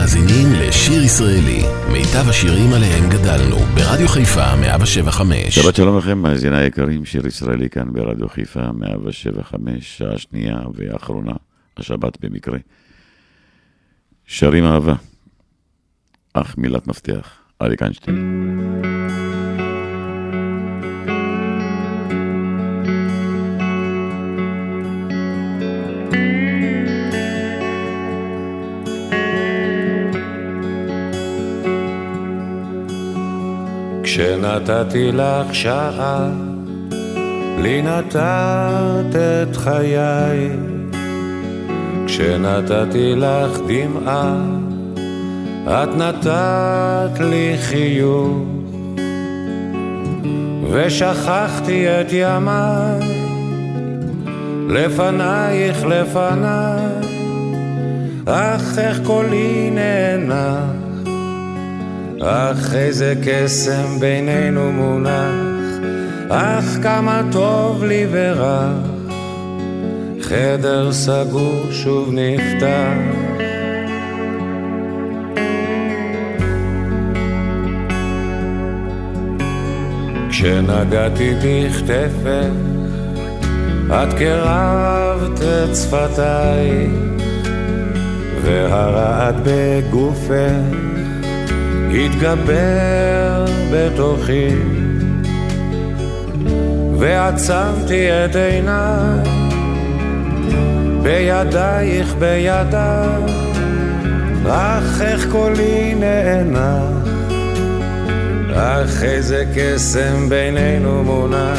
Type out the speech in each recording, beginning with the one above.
מאזינים לשיר ישראלי, מיטב השירים עליהם גדלנו, ברדיו חיפה 175. שבת שלום לכם, מאזיני היקרים, שיר ישראלי כאן ברדיו חיפה 175, שעה שנייה ואחרונה, השבת במקרה. שרים אהבה, אך מילת מפתח, אריק איינשטיין. כשנתתי לך שעה, לי נתת את חיי. כשנתתי לך דמעה, את נתת לי חיוך. ושכחתי את ימיי, לפנייך לפניי, אך איך קולי נאנח. אך איזה קסם בינינו מונח, אך כמה טוב לי ורע, חדר סגור שוב נפתח. כשנגעתי בכתפך, את קרבת את שפתיי, והרעד בגופך התגבר בתוכי ועצמתי את עיניי בידייך בידיי אך איך קולי נאנח אך איזה קסם בינינו מונח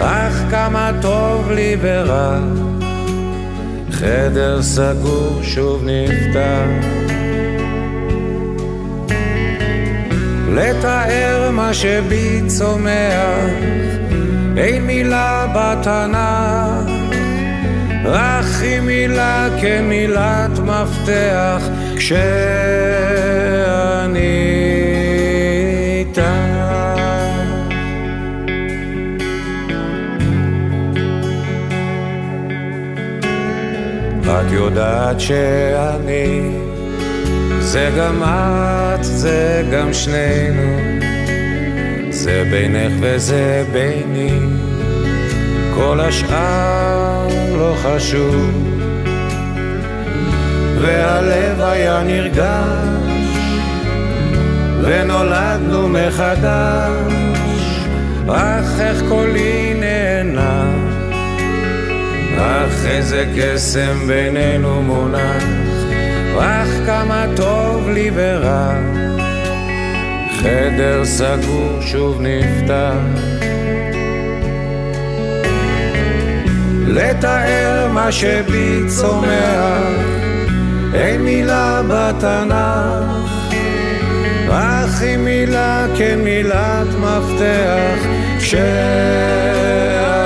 אך כמה טוב לי ורע חדר סגור שוב נפתח לתאר מה שבי צומח, אין מילה בתנ"ך, רק היא מילה כמילת מפתח, כשאני איתך. את יודעת שאני זה גם את, זה גם שנינו, זה בינך וזה ביני, כל השאר לא חשוב. והלב היה נרגש, ונולדנו מחדש, אך איך קולי נהנה, אך איזה קסם בינינו מונח. אך כמה טוב לי ורע, חדר סגור שוב נפתח. לתאר מה שבי צומח, אין מילה בתנ"ך, אך היא מילה כן מילת מפתח, כשאני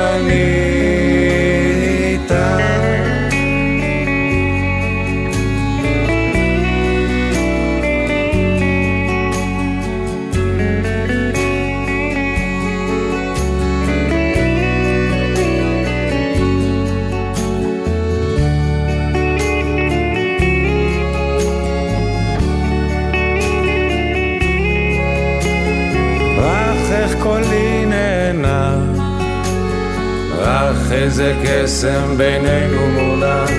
איזה קסם בינינו מונח,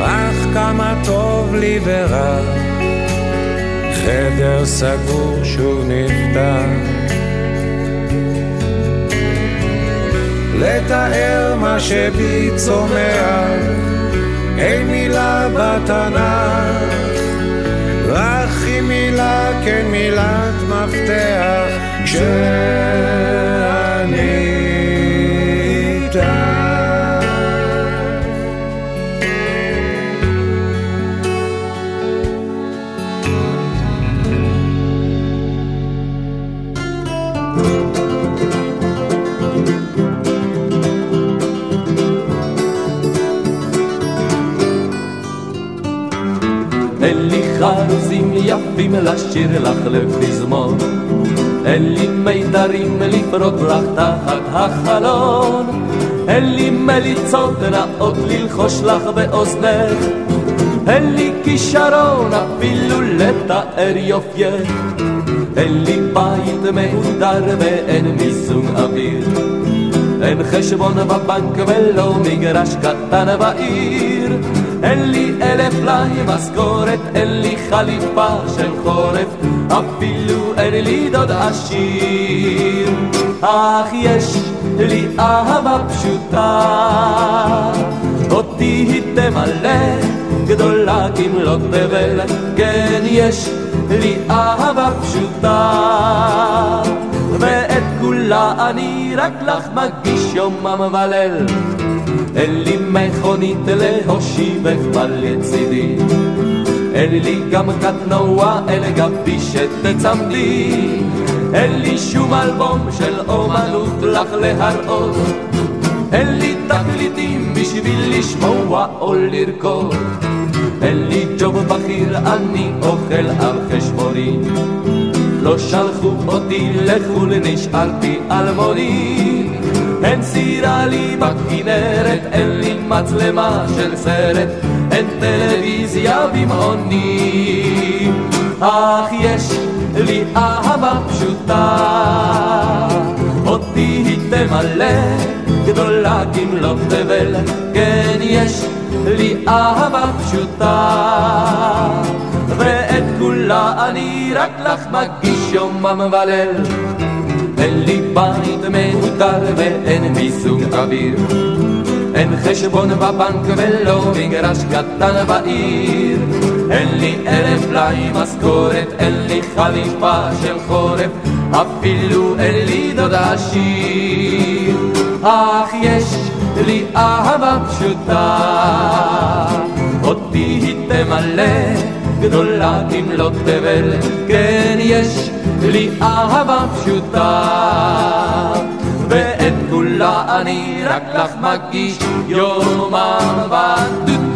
אך כמה טוב לי ורע, חדר סגור שוב נפתח. לתאר מה שבי צומח, אין מילה בתנ"ך, רק היא מילה כן מילת מפתח, כשאני יפים לשיר לך לפזמון. אין לי מיתרים לפרוק לך תחת החלון. אין לי מליצות נאות ללחוש לך באוזנך. אין לי כישרון אפילו לתאר יופייה. אין לי בית מהודר ואין מיסום אוויר. אין חשבון בבנק ולא מגרש קטן בעיר. אין לי אלף פלאי משכורת, אין לי חליפה של חורף, אפילו אין לי דוד עשיר. אך יש לי אהבה פשוטה, אותי היא תמלא, גדולה כמלות תבל, כן יש לי אהבה פשוטה. ואת כולה אני רק לך מגיש יומם וליל. אין לי מכונית להושיבך לצידי. אין לי גם קטנוע אל גבי שתצמדי. אין לי שום אלבום של אומנות לך להראות. אין לי תקליטים בשביל לשמוע או לרקוד. אין לי ג'וב בכיר, אני אוכל על חשבוני. לא שלחו אותי לחו"ל, נשארתי אלמוני. אין סירה לי בכנרת, אין לי מצלמה של סרט, אין טלוויזיה במעוני. אך יש לי אהבה פשוטה, אותי היא תמלא, גדולה כמלות תבל, כן יש לי אהבה פשוטה. ואת כולה אני רק לך מגיש יומם וליל. אין לי בית מהודר ואין מיסוג אוויר. אין חשבון בבנק ולא מגרש קטן בעיר. אין לי אלף פלאי משכורת, אין לי חליפה של חורף, אפילו אין לי דוד עשיר. אך יש לי אהבה פשוטה, אותי היא תמלא, גדולה כמלות תבל, כן יש לי אהבה פשוטה, ואת כולה אני רק לך מגיש. יומם ודו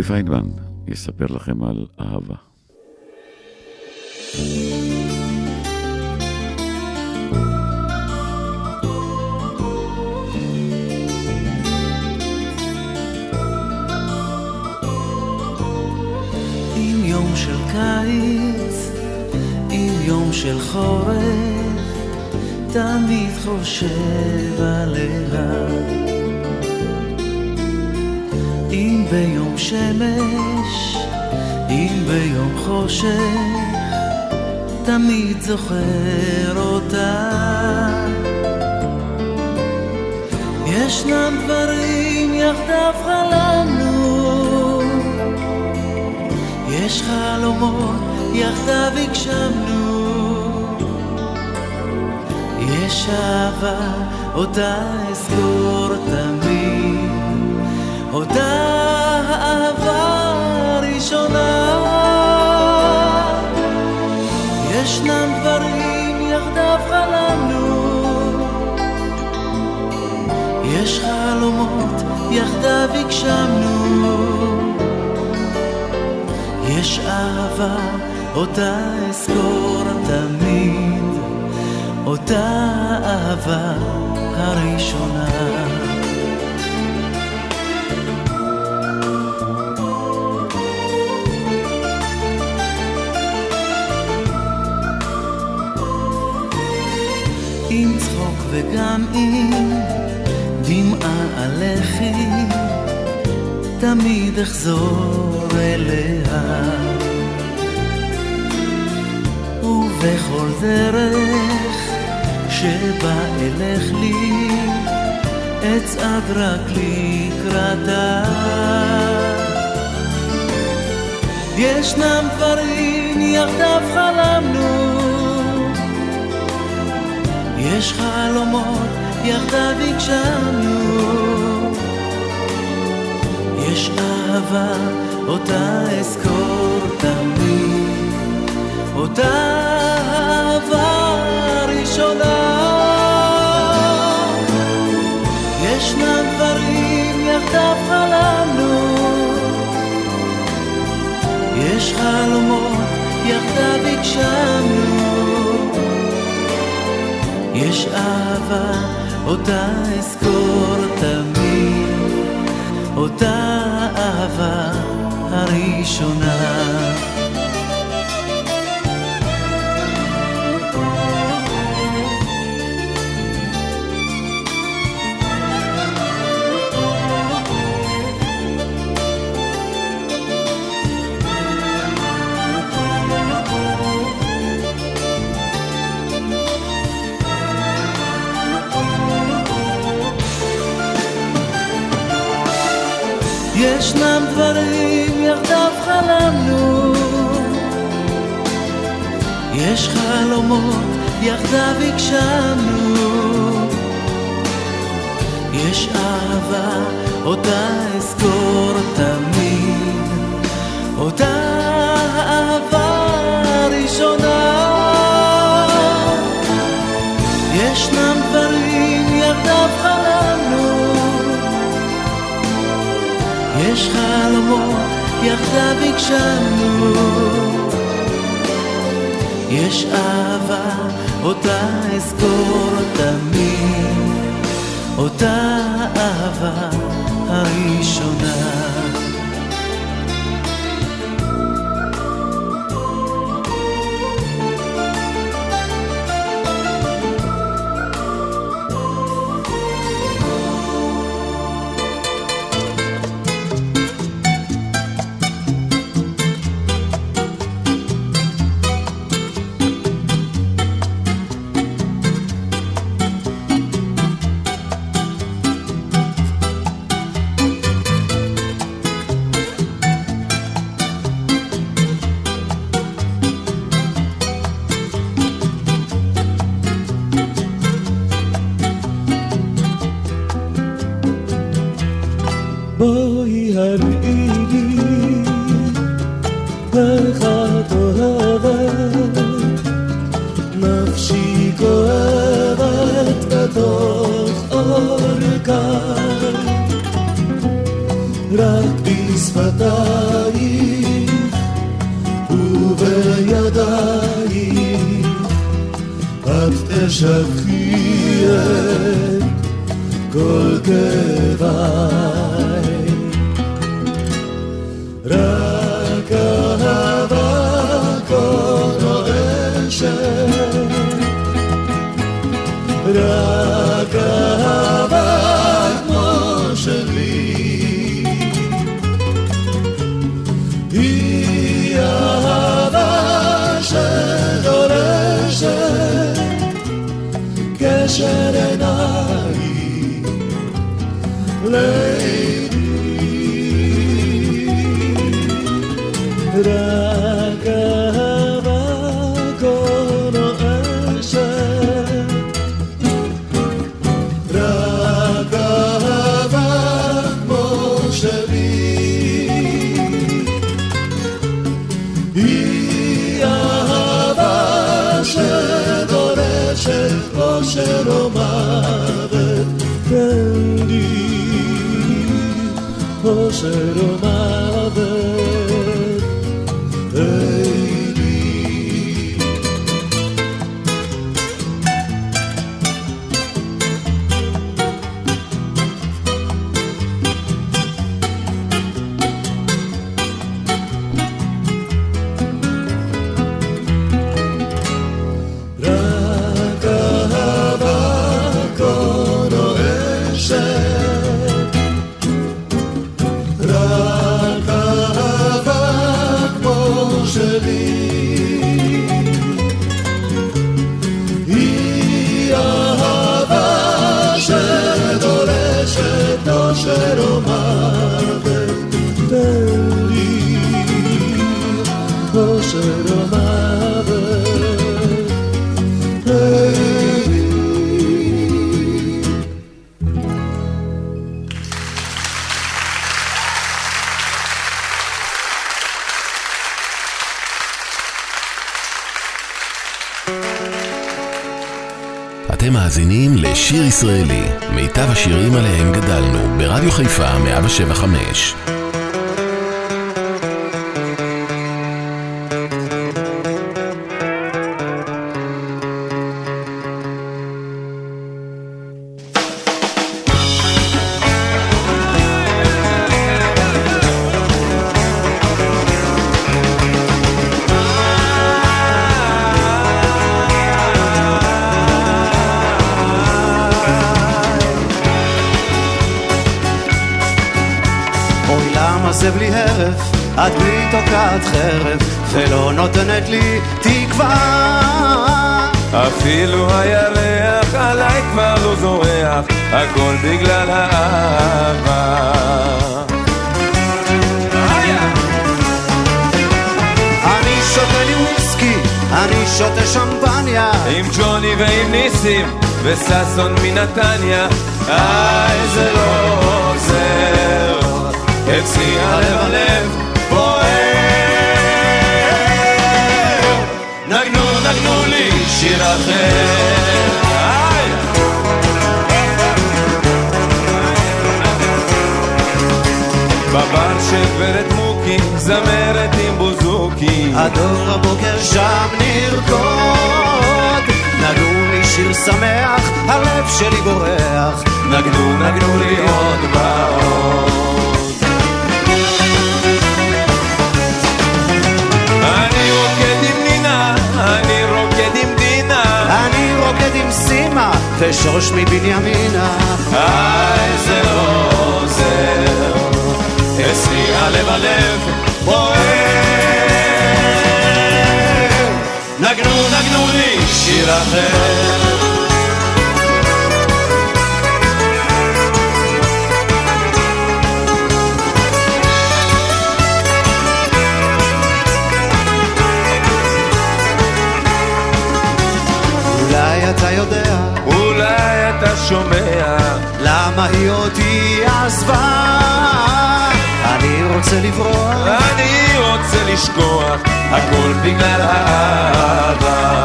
אורי פיינמן יספר לכם על אהבה. עם יום של קיץ, עם יום של חורף, תמיד חושב עליה. ביום שמש, אם ביום חושך, תמיד זוכר אותה. ישנם דברים יחדיו חלמנו, יש חלומות יחדיו הגשמנו, יש אהבה אותה אזכור תמיד, דברים יש חלומות יחדיו הגשמנו, יש אהבה אותה אזכור תמיד, אותה אהבה הראשונה. וגם עם דמעה על לחי, תמיד אחזור אליה. ובכל דרך שבה אלך לי, אצעד רק לקראתה. ישנם דברים יחדיו חלמנו יש חלומות יחדיו הגשמנו, יש אהבה אותה אזכור תמיד, אותה אהבה ראשונה. ישנם דברים יחדיו חלמנו, יש חלומות יחדיו הגשמנו. יש אהבה, אותה אזכור תמיד, אותה אהבה הראשונה. דברים יחדיו חלמנו, יש חלומות יחדיו הגשמנו, יש אהבה אותה אזכור תמיד, אותה יש חלומות יחדיו הגשמנו, יש אהבה אותה אזכור תמיד, אותה אהבה הראשונה. בלי הרף, את בי תוקעת חרב, ולא נותנת לי תקווה. אפילו הירח עליי כבר לא זורח, הכל בגלל האהבה. אני שותה לי וויסקי, אני שותה שמפניה, עם ג'וני ועם ניסים, וששון מנתניה, איי זה לא אצלי הלב הלב בוער. נגנו נגנו לי שיר אחר! בבר של גברת מוקי, זמרת עם בוזוקי. הדור הבוקר שם נרקוד. נגעו לי שיר שמח, הלב שלי בורח. נגנו נגנו לי עוד ועוד. ושוש מבנימינה. איי זה לא עוזר, אצלי הלב הלב בוער. נגנו נגנו לי שיר אחר. שומע, למה היא אותי עזבה? אני רוצה לברוח, אני רוצה לשכוח, הכל בגלל האהבה.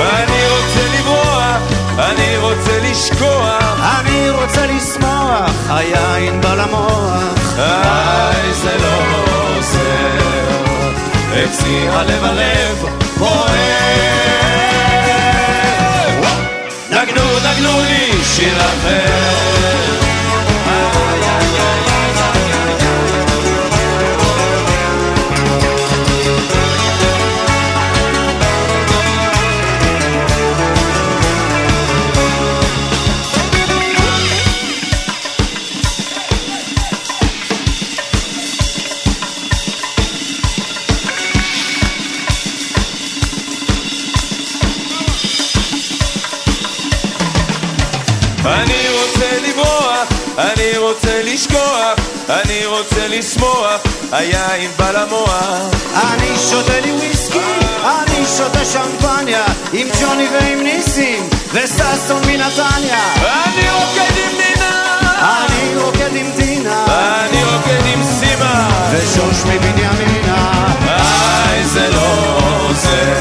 אני רוצה לברוח, אני רוצה לשכוח, אני רוצה לשמוח, היין בא למוח. איי זה לא עוזר, אצלי הלב הלב בוער. לי שיר אחר. היין בא למוח. אני שותה לי וויסקי, אני שותה שמפניה, עם ג'וני ועם ניסים, וששון מנתניה. אני רוקד עם נינה, אני רוקד עם טינה, אני רוקד עם סימה, ושוש מבנימינה. איי זה לא עוזר,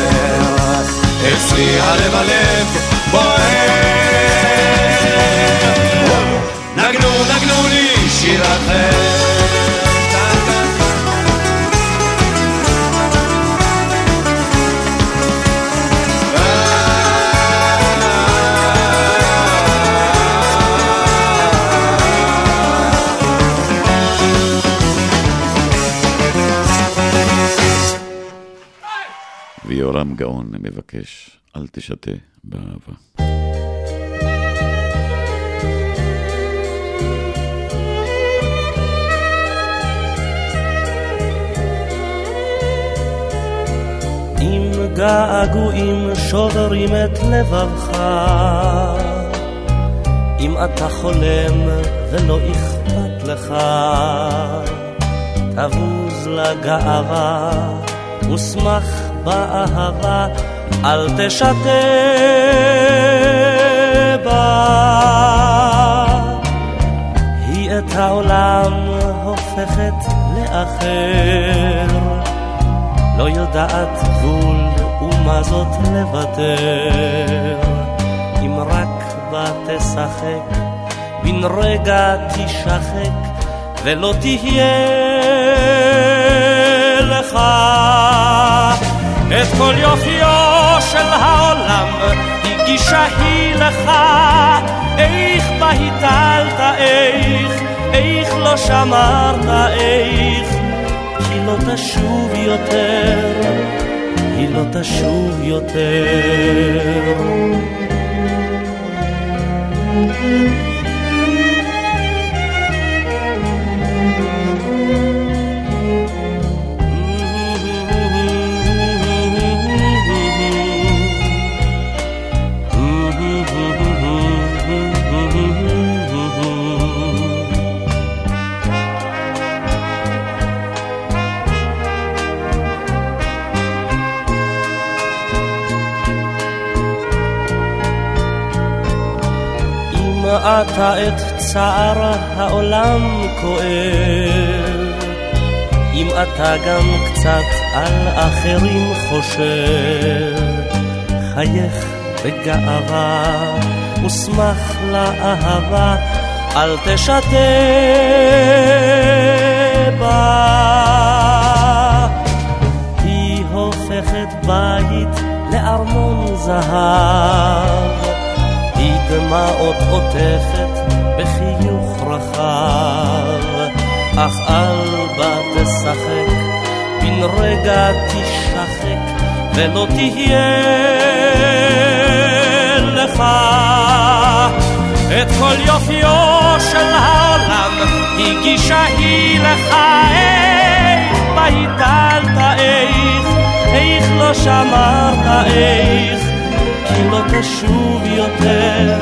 אצלי הלב הלב בוער. ויורם גאון מבקש, אל תשתה באהבה. אם געגועים שוברים את לבבך, אם אתה חולם ולא אכפת לך, תבוז לגאווה ושמח באהבה, אל תשתה בה. היא את העולם הופכת לאחר. לא יודעת גבול ומה זאת לוותר. אם רק בה תשחק, בן רגע תשחק, ולא תהיה לך את כל יופיו של העולם, הגישה היא לך, איך בה היטלת, איך, איך לא שמרת, איך היא לא תשוב יותר, היא לא תשוב יותר. אתה את צער העולם כואב, אם אתה גם קצת על אחרים חושב, חייך בגאווה ושמח לאהבה, אל תשתה בה. היא הופכת בית לארמון זהב. היא דמעות עוטפת בחיוך רחב, אך אל בה תשחק, בן רגע תשחק, ולא תהיה לך את כל יופיו של העולם, הגישה היא לך, איך בה היטלת, איך, איך לא שמרת, איך היא לא תשוב יותר,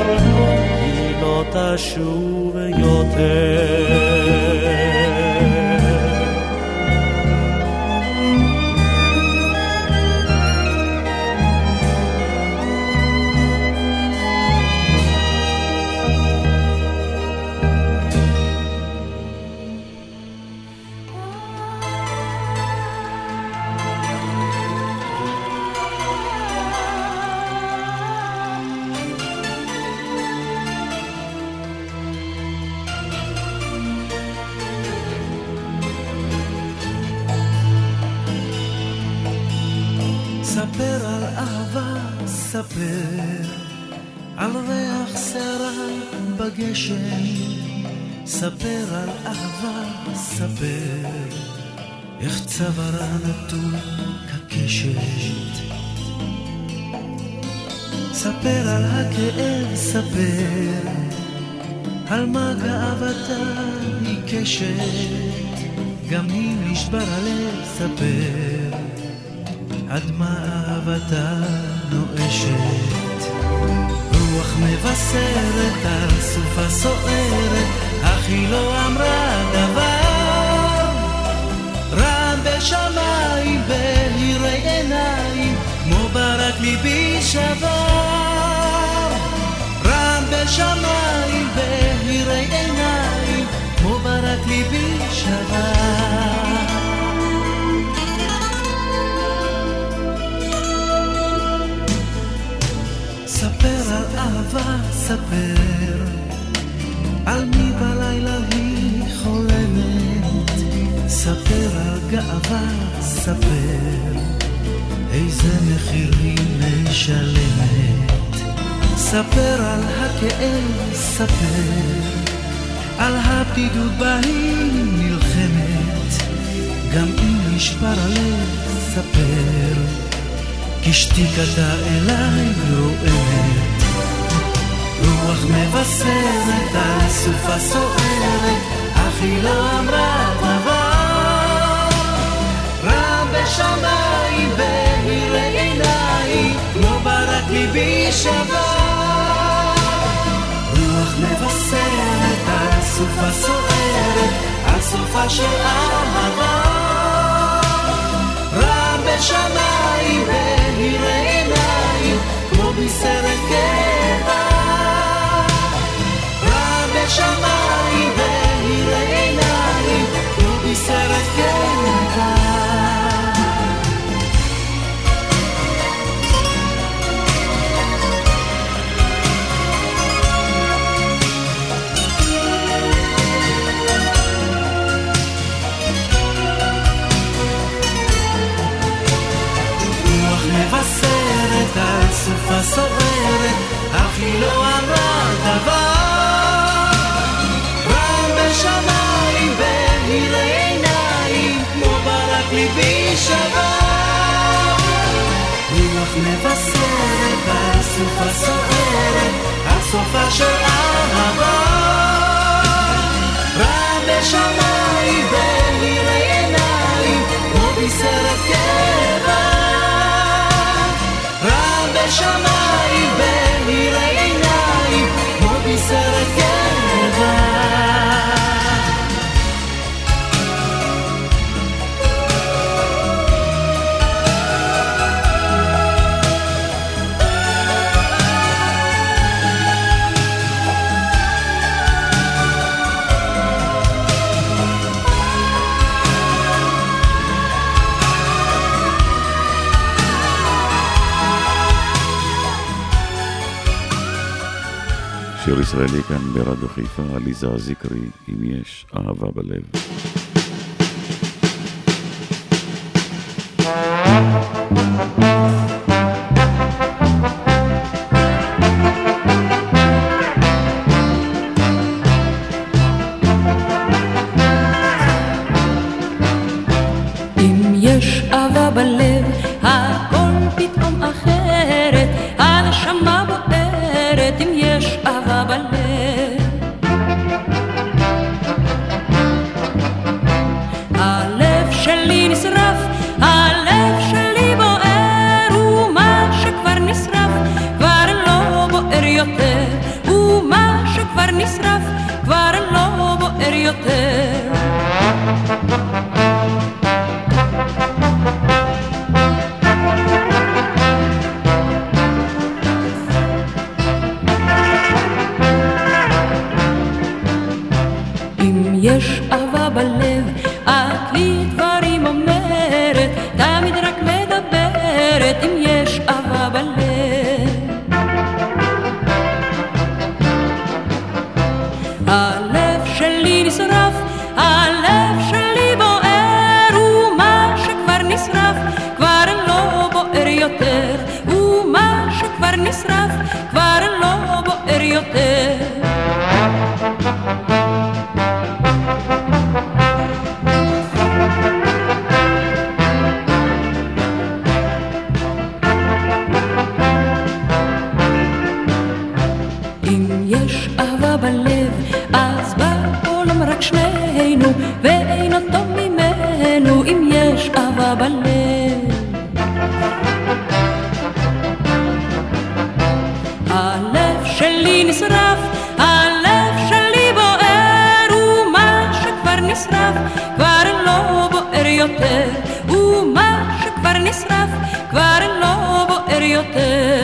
היא לא תשוב יותר. בגשם, ספר על אהבה, ספר איך צווארה נטול כקשת. ספר על הכאב, ספר על מה גאוותה עיקשת, גם אם נשבר הלב, ספר עד מה אהבתה נואשת. רוח מבשרת על סופה סוערת, אך היא לא אמרה דבר. רם בשמיים בהירי עיניים, כמו ברק ליבי שבר. רם בשמיים בהירי עיניים, כמו ברק ליבי שבר. על אהבה, ספר על מי בלילה היא חולמת. ספר על גאווה, ספר איזה מחיר היא משלמת. ספר על הכאב, ספר על הבדידות בה היא נלחמת. גם אם נשבר הלב, ספר כי שתיקתה אליי רועמת. רוח מבשרת על סופה סוערת, אך היא לא אמרה דבר. רם בשמיים בהירי עיניים, כמו ברק ליבי שבר. רוח מבשרת על סופה סוערת, על סופה של אהבה. רם בשמיים מבשרת על סופה סוערת, על סופה של אהבה. רם בשמיים בהירי עיניים, כמו בסרט קבע. רם בשמיים בהירי עיניים, שיר ישראלי כאן ברדיו חיפה, עליזה זיקרי, אם יש אהבה בלב. כבר לא בוער יותר.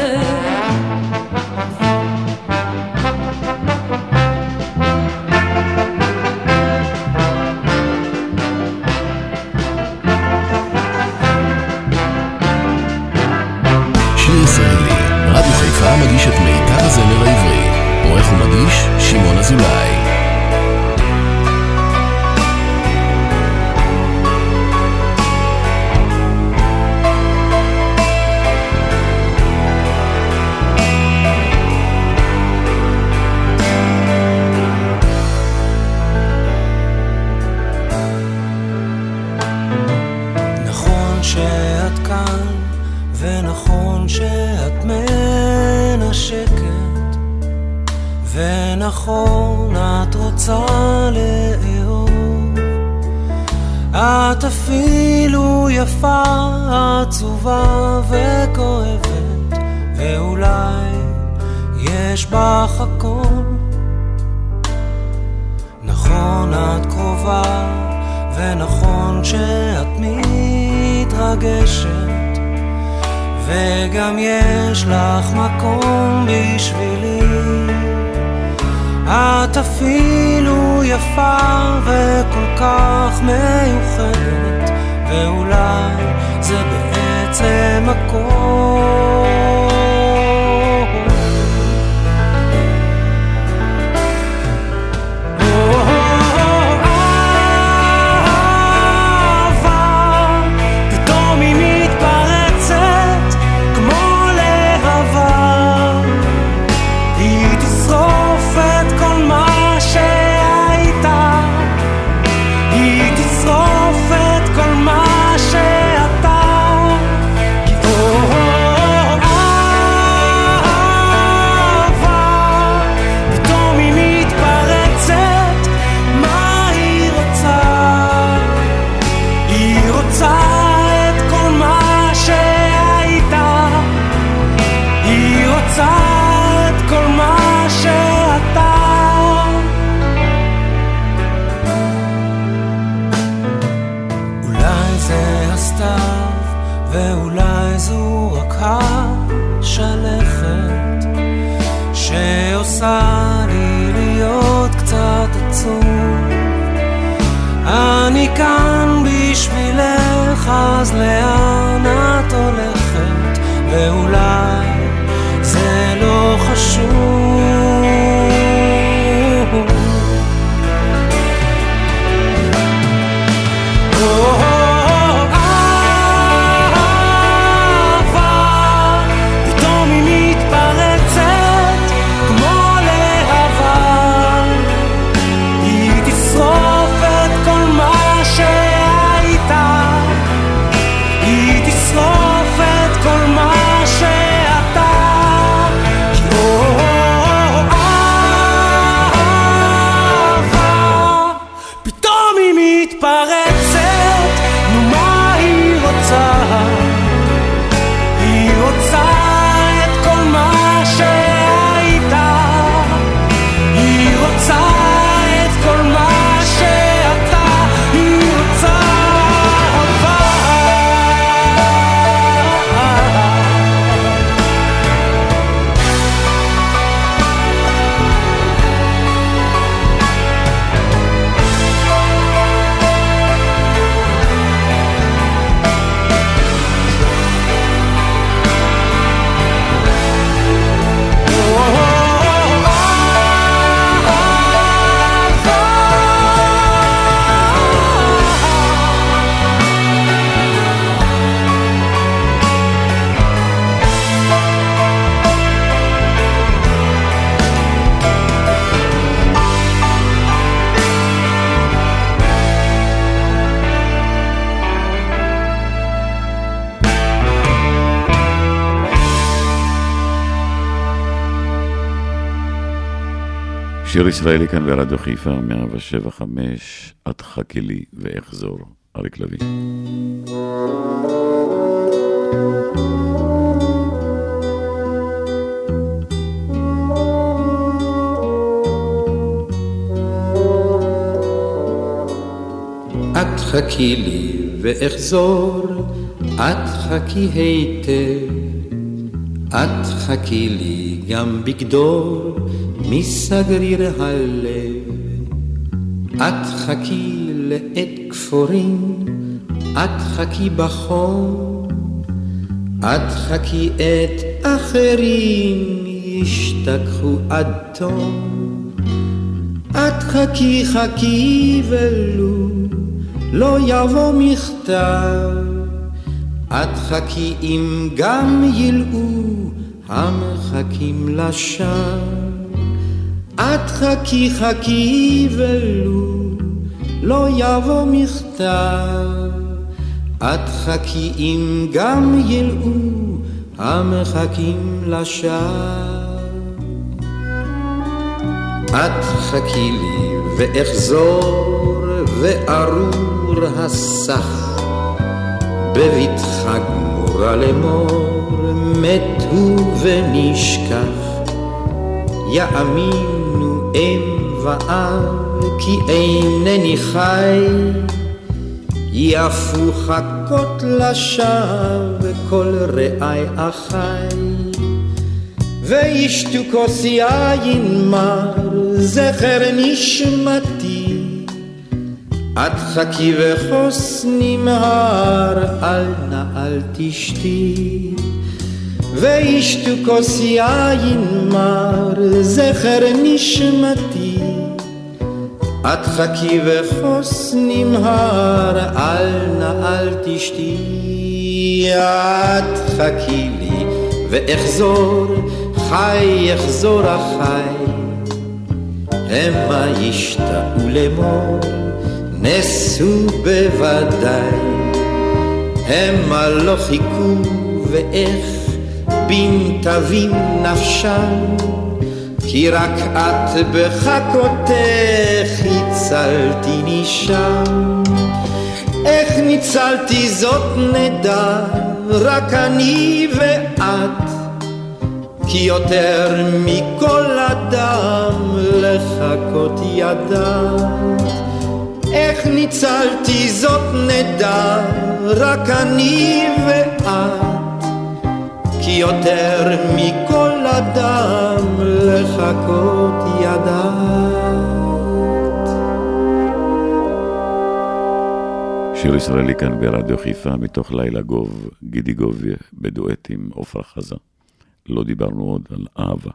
שיר ישראלי כאן ברדיו חיפה, 175, את חכי לי ואחזור, אריק לביא. את חכי לי ואחזור, את חכי היטב, את חכי לי גם בגדול, מסגריר הלב. את חכי לעת כפורים, את חכי בחום, את חכי את אחרים, ישתכחו עד תום. את חכי חכי ולו לא יבוא מכתב, את חכי אם גם ילאו המחכים לשווא. את חכי חכי ולו לא יבוא מכתב, את חכי אם גם ילאו המחכים לשווא. את חכי לי ואחזור וארור הסך בבטחה גמורה לאמור מת הוא ונשכח. יאמינו אם ואב כי אינני חי. יפו חכות לשווא כל רעי אחי. וישתו כוס יין מר זכר נשמתי. את חכי וחוס נמהר אל נא אל תשתי וישתו כוס יין מר זכר נשמתי. את חכי וחוס נמהר אל נא אל תשתי. את חכי לי ואחזור חי יחזור החי, המה ישתאו לאמור, נסו בוודאי, המה לא חיכו ואיך בין תבין נפשם, כי רק את בחכותך הצלתי נשם. איך ניצלתי זאת נדע, רק אני ואת. כי יותר מכל אדם לחכות ידעת. איך ניצלתי זאת נדע, רק אני ואת. לחכות ידעת. שיר ישראלי כאן ברדיו חיפה, מתוך לילה גוב, גידי גוב בדואט עם עפרה חזה. לא דיברנו עוד על אהבה.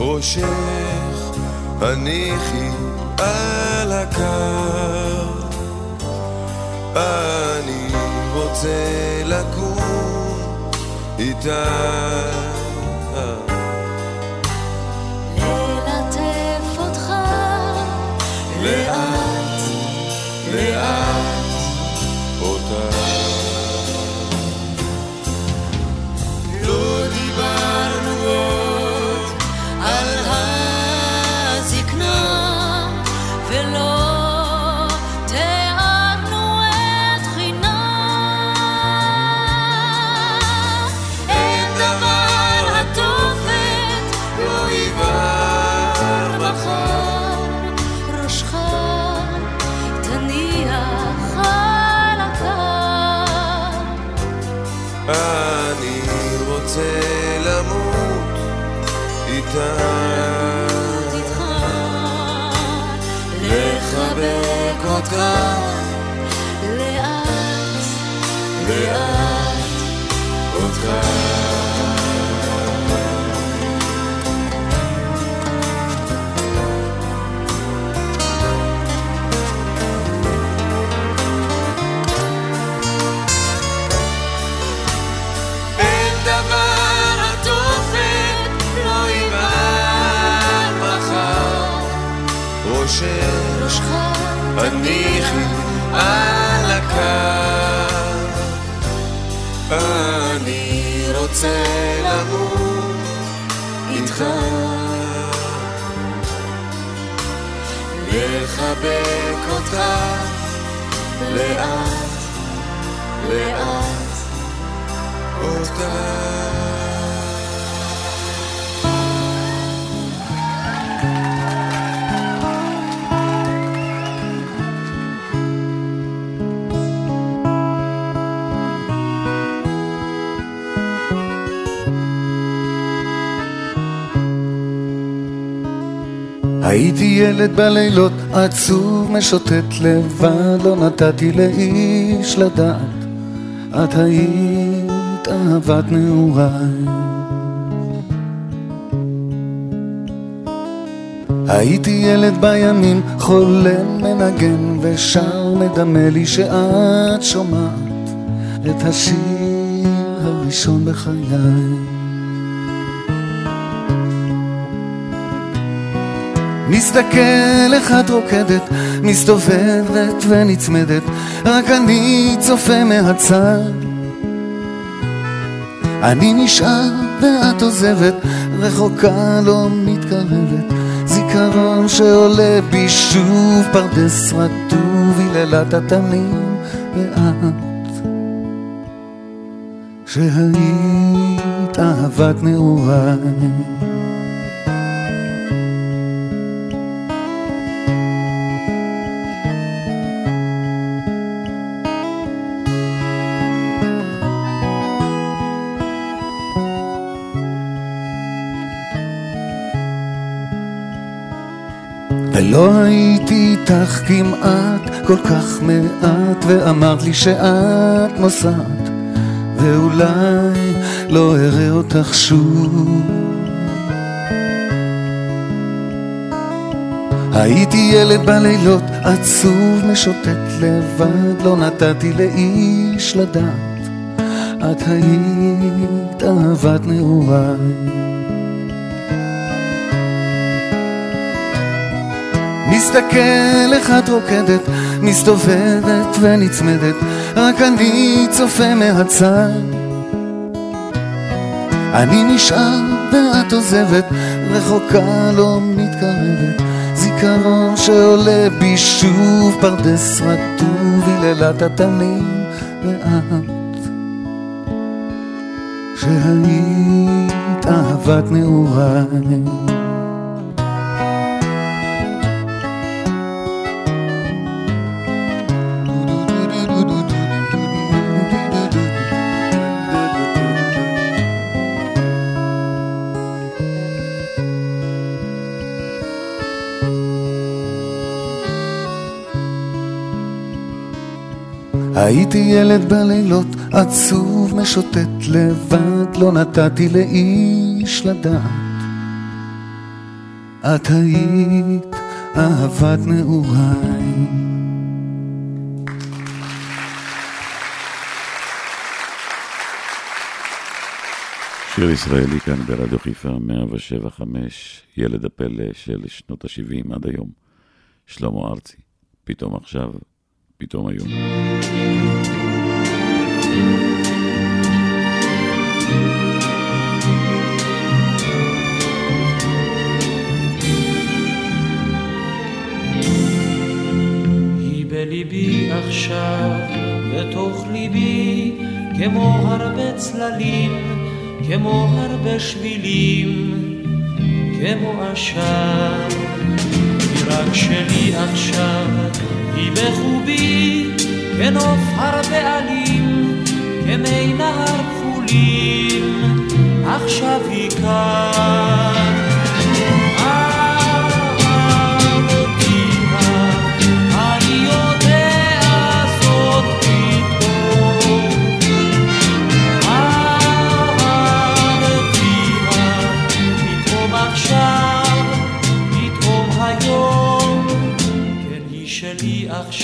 ראשך הניחי על הקר אני רוצה לקום איתה. הקר אני רוצה למות איתך. לחבק אותך לאט לאט אותך הייתי ילד בלילות עצוב משוטט לבד לא נתתי לאיש לדעת. את היית אהבת נעוריי. הייתי ילד בימים חולם מנגן ושר מדמה לי שאת שומעת את השיר הראשון בחיי מסתכל איך את רוקדת, מסתובבת ונצמדת, רק אני צופה מהצד. אני נשאר ואת עוזבת, רחוקה לא מתקרבת, זיכרון שעולה בי שוב פרדס רטוב, היללת התנים ואת, שהיית אהבת נעוריי. ולא הייתי איתך כמעט כל כך מעט ואמרת לי שאת נוסעת ואולי לא אראה אותך שוב. הייתי ילד בלילות עצוב משוטט לבד לא נתתי לאיש לדעת. את היית אהבת נעוריי מסתכל איך את רוקדת, מסתובבת ונצמדת, רק אני צופה מהצד. אני נשאר ואת עוזבת, רחוקה לא מתקרבת, זיכרון שעולה בי שוב פרדס רטוב, היללת התנים ואת, שהיית אהבת נעוריי. הייתי ילד בלילות, עצוב משוטט לבד, לא נתתי לאיש לדעת. את היית אהבת נעוריי. שיר ישראלי כאן ברדיו חיפה 175, ילד הפלא של שנות ה-70 עד היום, שלמה ארצי. פתאום עכשיו, פתאום היום. בליבי עכשיו, בתוך ליבי, כמו הרבה צללים, כמו הרבה שבילים, כמו עשן. היא רק שלי עכשיו, היא בחובי, כנוף הרבה עלים, כמי נהר כחולים, עכשיו היא כאן.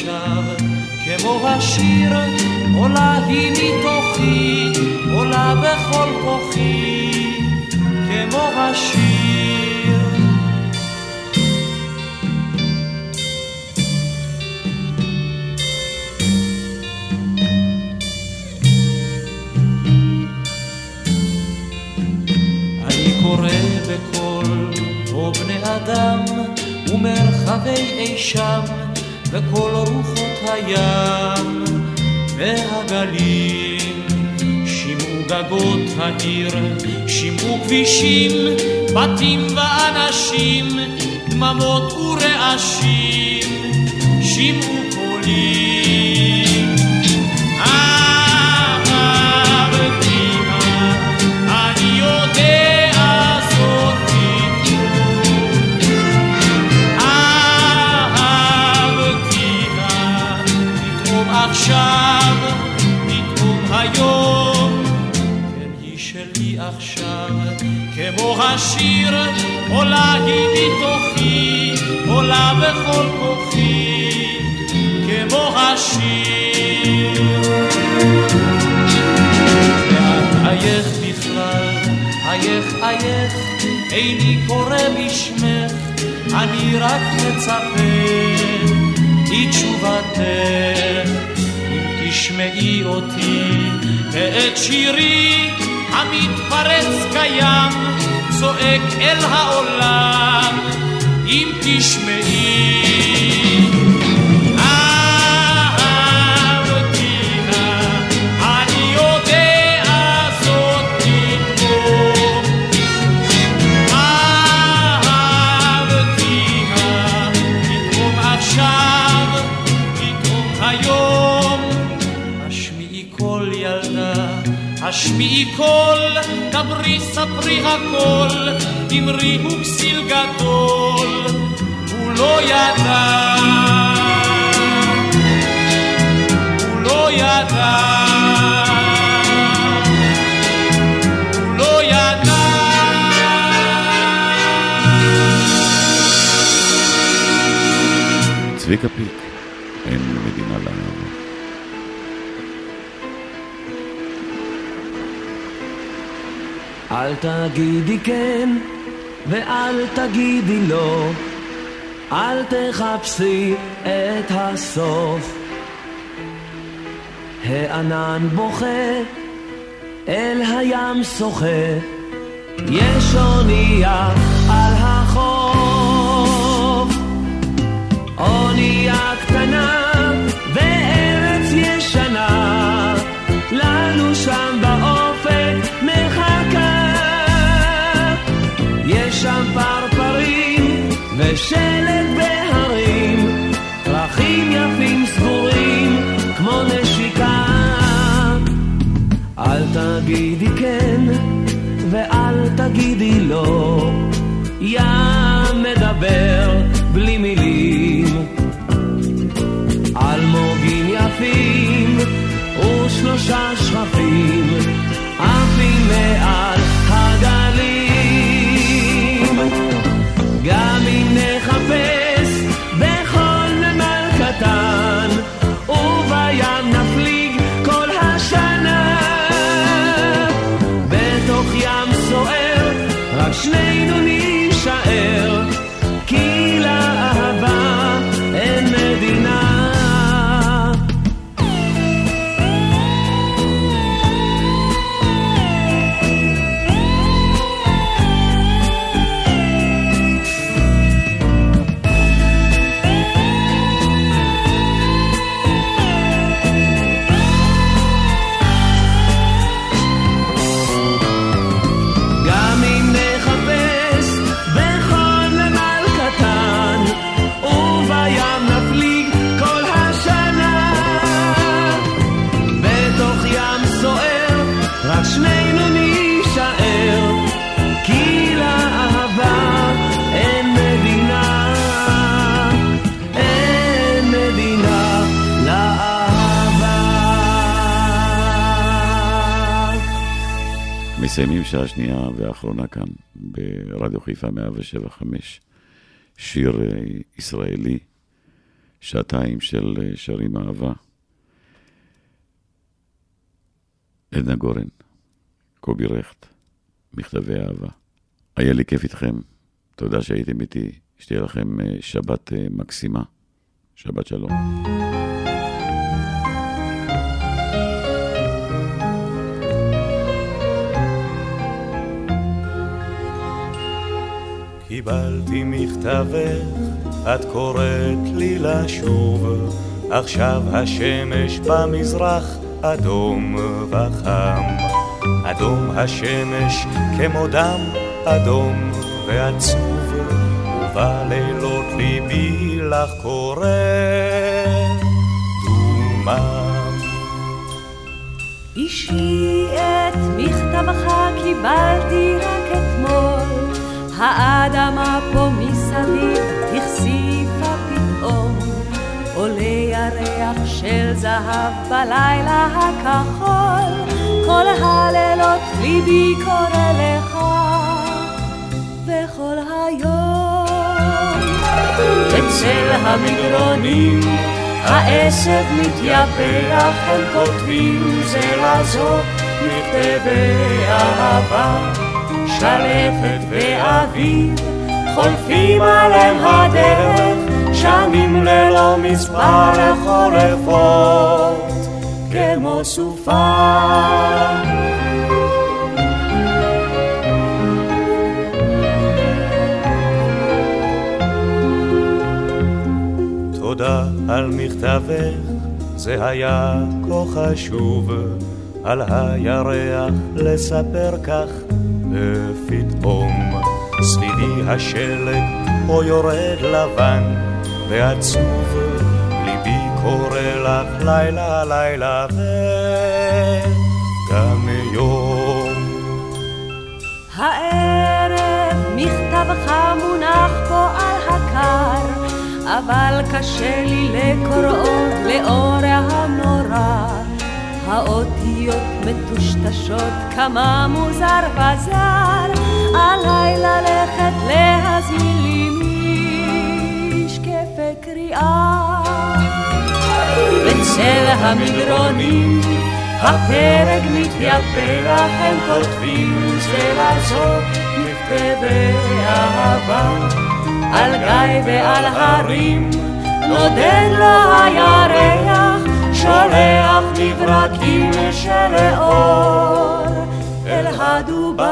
עכשיו, כמו השיר, עולה היא מתוכי, עולה בכל כוחי, כמו השיר. אני קורא בקול, או בני אדם, ומרחבי אי שם, וכל רוחות הים והגלים. שמעו גגות העיר, שמעו כבישים, בתים ואנשים, דממות ורעשים, שמעו קולים. כמו השיר, עולה היא מתוכי, עולה בכל כוחי, כמו השיר. ואת אייך בכלל, אייך אייך, איני קורא בשמך, אני רק מצפה לתשובתך. אם תשמעי אותי ואת שירי המתפרץ קיים, צועק אל העולם, אם תשמעי. השמיעי קול, דברי ספרי הכל, אמרי הוא כסיל גדול, הוא לא ידע. הוא לא ידע. לא. צביקה פיק, אין מדינה לאהבה. אל תגידי כן ואל תגידי לא, אל תחפשי את הסוף. הענן בוכה, אל הים שוחה, יש אונייה תגידי לא, ים מדבר בלי מילים. אלמוגים יפים ושלושה שכפים עפים מעל מסיימים שעה שנייה ואחרונה כאן ברדיו חיפה 175, שיר אה, ישראלי, שעתיים של אה, שרים אהבה. עדנה גורן, קובי רכט, מכתבי אהבה. היה לי כיף איתכם, תודה שהייתם איתי, שתהיה לכם אה, שבת מקסימה, שבת שלום. קיבלתי מכתבך, את קוראת לי לשוב, עכשיו השמש במזרח אדום וחם. אדום השמש כמו דם אדום ועצוב, ובלילות ליבי לך קורא דומם. אישי את מכתבך קיבלתי רק האדמה פה מסביב החשיפה פתאום, עולה ירח של זהב בלילה הכחול, כל הלילות ליבי קורא לך, וכל היום אצל המדרונים העשב מתייפח, הם כותבים זה לזו מכתבי אהבה. שלכת ואביב, חולפים עליהם הדרך, שנים ללא מספר חורפות, כמו סופה. תודה על מכתבך, זה היה כה חשוב, על הירח לספר כך ופתאום סביבי השלג פה יורד לבן ועצוב ליבי קורא לך לילה לילה וגם יום. הערב מכתבך מונח פה על הקר אבל קשה לי לקוראו לאור המנורה האותיות מטושטשות, כמה מוזר וזר, עליי ללכת להזמין לי משקפי קריאה. בצל המדרונים הפרק מתייפח, הם כותבים זה לזו מכתבי אהבה. על גיא ועל הרים נודד לו הירח שולח מברקים של אור אל הדובר.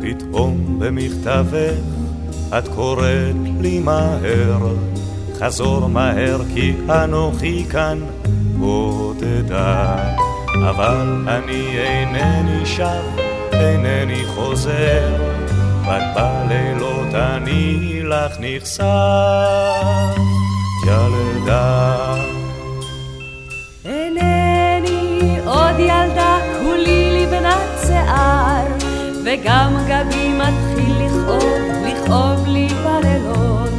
פתאום במכתבך את קוראת לי מהר, חזור מהר כי אנוכי כאן בודדה, אבל אני אינני שב אינני חוזר, רק בלילות אני לך נחשף, ילדה. אינני עוד ילדה, כולי לבנת שיער, וגם גבי מתחיל לכאוב, לכאוב לי בלילות.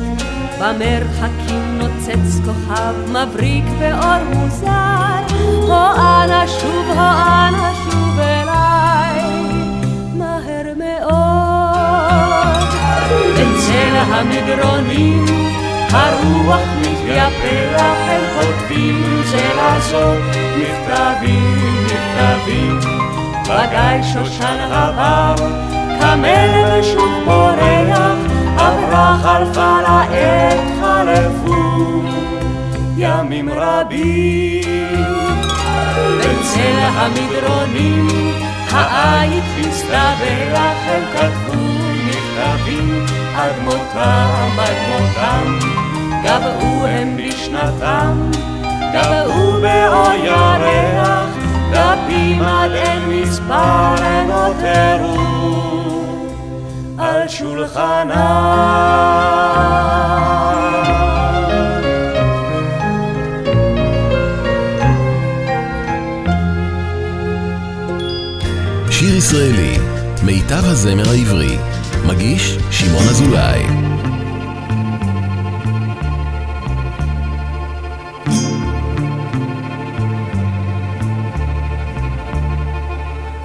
במרחקים נוצץ כוכב מבריק ואור מוזר, הו אנא שוב, הו אנא שוב אצל המדרונים הרוח מתייפח, הם כותבים זה לזו מכתבים, מכתבים. בגיא שושן עבר, קמל ושוב פורח, עברה חלפה לעת חלפו ימים רבים. אצל המדרונים העית מסתבך, הם כתבו מכתבים עד מותם, עד מותם, גבעו הם בשנתם, גבעו באור ירח, דפים עד אין מספר הם נותרו על שולחנם. שיר ישראלי, מיטב הזמר העברי, מגיש שמעון אזולאי.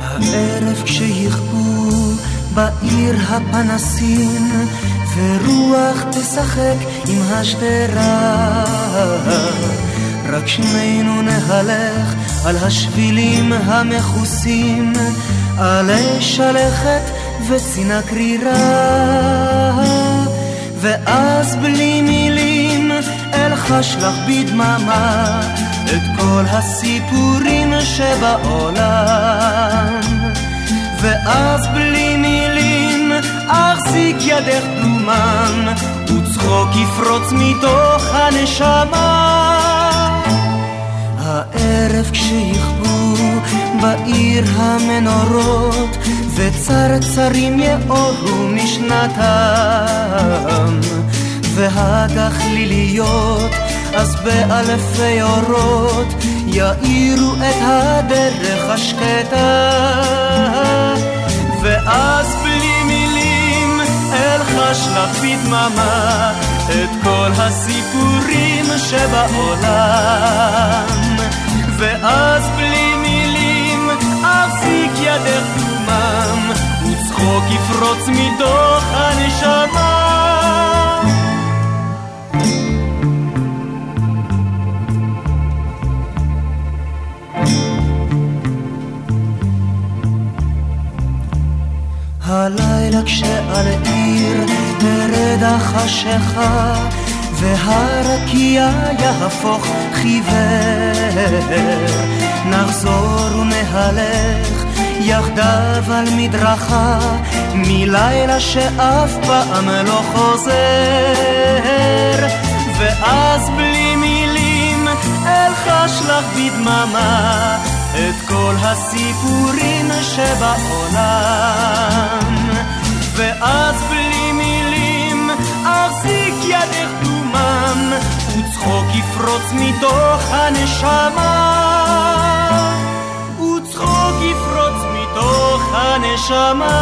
הערב כשיכפו בעיר הפנסים ורוח תשחק עם השדרה. רק שנינו נהלך על השבילים המכוסים על אש הלכת וצינה קרירה ואז בלי מילים אלחש לך בדממה את כל הסיפורים שבעולם. ואז בלי מילים אחזיק ידך דומם וצחוק יפרוץ מתוך הנשמה. הערב כשיכבו בעיר המנורות וצרצרים יאורו משנתם. והגחליליות אז באלפי אורות יאירו את הדרך השקטה. ואז בלי מילים אלחש לך בדממה את כל הסיפורים שבעולם. ואז בלי ידך דומם וצחוק יפרוץ מתוך הנשמה. הלילה כשעל עיר תרד החשיכה והרקיע יהפוך חיוור. נחזור ונהלך יחדיו על מדרכה מלילה שאף פעם לא חוזר. ואז בלי מילים אלחש לך בדממה את כל הסיפורים שבעולם. ואז בלי מילים אחזיק ידך דומם וצחוק יפרוץ מתוך הנשמה. וצחוק יפרוץ בתוך הנשמה.